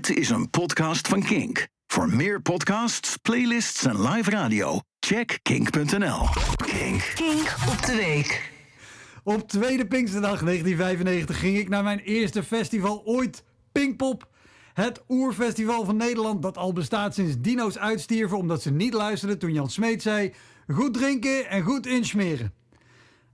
Dit is een podcast van Kink. Voor meer podcasts, playlists en live radio, check kink.nl. Kink. Kink op de week. Op tweede Pinksterdag 1995 ging ik naar mijn eerste festival ooit, Pinkpop. Het oerfestival van Nederland dat al bestaat sinds dino's uitstierven omdat ze niet luisterden toen Jan Smeet zei... goed drinken en goed insmeren.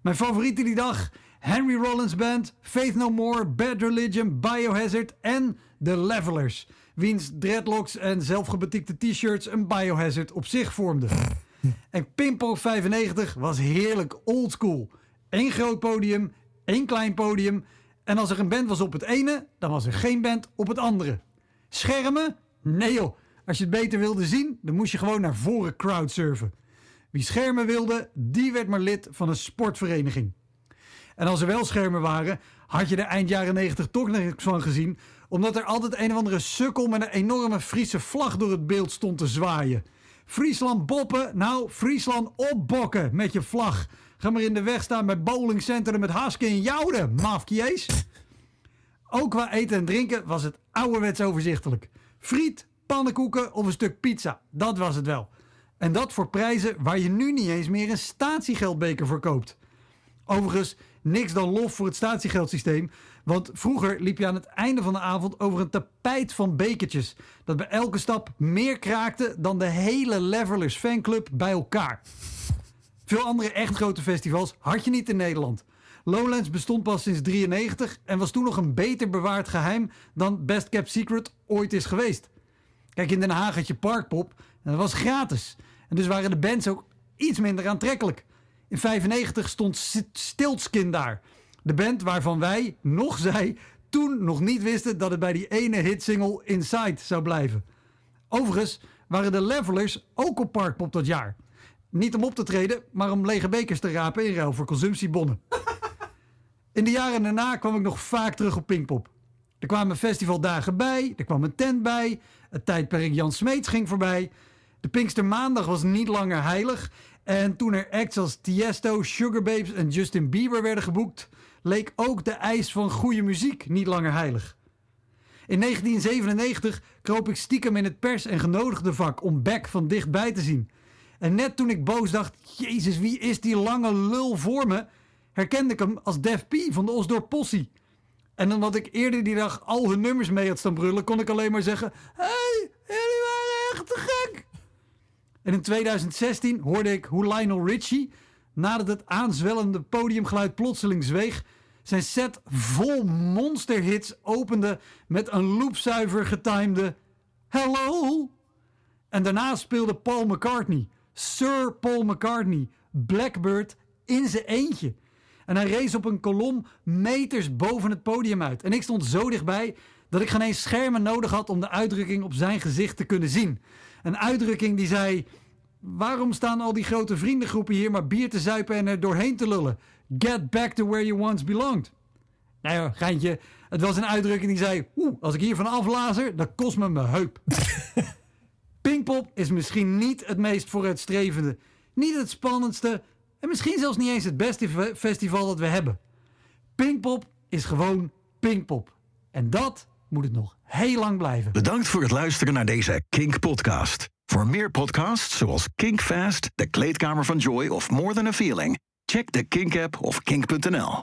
Mijn favorieten die dag... Henry Rollins Band, Faith No More, Bad Religion, Biohazard en The Levelers. Wiens dreadlocks en zelfgebetikte t-shirts een biohazard op zich vormden. En Pimpo 95 was heerlijk oldschool. Eén groot podium, één klein podium. En als er een band was op het ene, dan was er geen band op het andere. Schermen? Nee joh. Als je het beter wilde zien, dan moest je gewoon naar voren crowdsurfen. Wie schermen wilde, die werd maar lid van een sportvereniging. En als er wel schermen waren, had je er eind jaren 90 toch niks van gezien. Omdat er altijd een of andere sukkel met een enorme Friese vlag door het beeld stond te zwaaien. Friesland boppen, nou Friesland opbokken met je vlag. Ga maar in de weg staan bij bowlingcentrum met Haske en Jouden, mafkiees. Ook qua eten en drinken was het ouderwets overzichtelijk. Friet, pannenkoeken of een stuk pizza, dat was het wel. En dat voor prijzen waar je nu niet eens meer een statiegeldbeker voor koopt. Overigens, niks dan lof voor het statiegeldsysteem. Want vroeger liep je aan het einde van de avond over een tapijt van bekertjes. Dat bij elke stap meer kraakte dan de hele Levelers fanclub bij elkaar. Veel andere echt grote festivals had je niet in Nederland. Lowlands bestond pas sinds 93 en was toen nog een beter bewaard geheim dan Best Kept Secret ooit is geweest. Kijk, in Den Haag had je Parkpop en dat was gratis. En dus waren de bands ook iets minder aantrekkelijk. In 95 stond Stiltskin daar. De band waarvan wij, nog zij, toen nog niet wisten dat het bij die ene hitsingle Inside zou blijven. Overigens waren de Levelers ook op Parkpop dat jaar. Niet om op te treden, maar om lege bekers te rapen in ruil voor consumptiebonnen. In de jaren daarna kwam ik nog vaak terug op Pinkpop. Er kwamen festivaldagen bij, er kwam een tent bij, het tijdperk Jan Smeets ging voorbij. De Pinkstermaandag was niet langer heilig. En toen er acts als Tiesto, Sugar Babes en Justin Bieber werden geboekt, leek ook de eis van goede muziek niet langer heilig. In 1997 kroop ik stiekem in het pers- en genodigde vak om Beck van dichtbij te zien. En net toen ik boos dacht, jezus, wie is die lange lul voor me, herkende ik hem als Def P van de Osdorp Possie. En omdat ik eerder die dag al hun nummers mee had staan brullen, kon ik alleen maar zeggen, hey, jullie waren echt te gek. En in 2016 hoorde ik hoe Lionel Richie, nadat het aanzwellende podiumgeluid plotseling zweeg, zijn set vol monsterhits opende met een loopzuiver getimede Hello. En daarna speelde Paul McCartney, Sir Paul McCartney, Blackbird in zijn eentje. En hij rees op een kolom meters boven het podium uit. En ik stond zo dichtbij dat ik geen eens schermen nodig had om de uitdrukking op zijn gezicht te kunnen zien. Een uitdrukking die zei: Waarom staan al die grote vriendengroepen hier maar bier te zuipen en er doorheen te lullen? Get back to where you once belonged. Nou ja, geintje. Het was een uitdrukking die zei: Oeh, als ik hiervan aflazer, dan kost me mijn heup. Pinkpop is misschien niet het meest vooruitstrevende, niet het spannendste en misschien zelfs niet eens het beste festival dat we hebben. Pinkpop is gewoon Pinkpop. En dat moet het nog heel lang blijven. Bedankt voor het luisteren naar deze Kink-podcast. Voor meer podcasts zoals Kink Fast, De Kleedkamer van Joy of More Than a Feeling, check de Kink-app of kink.nl.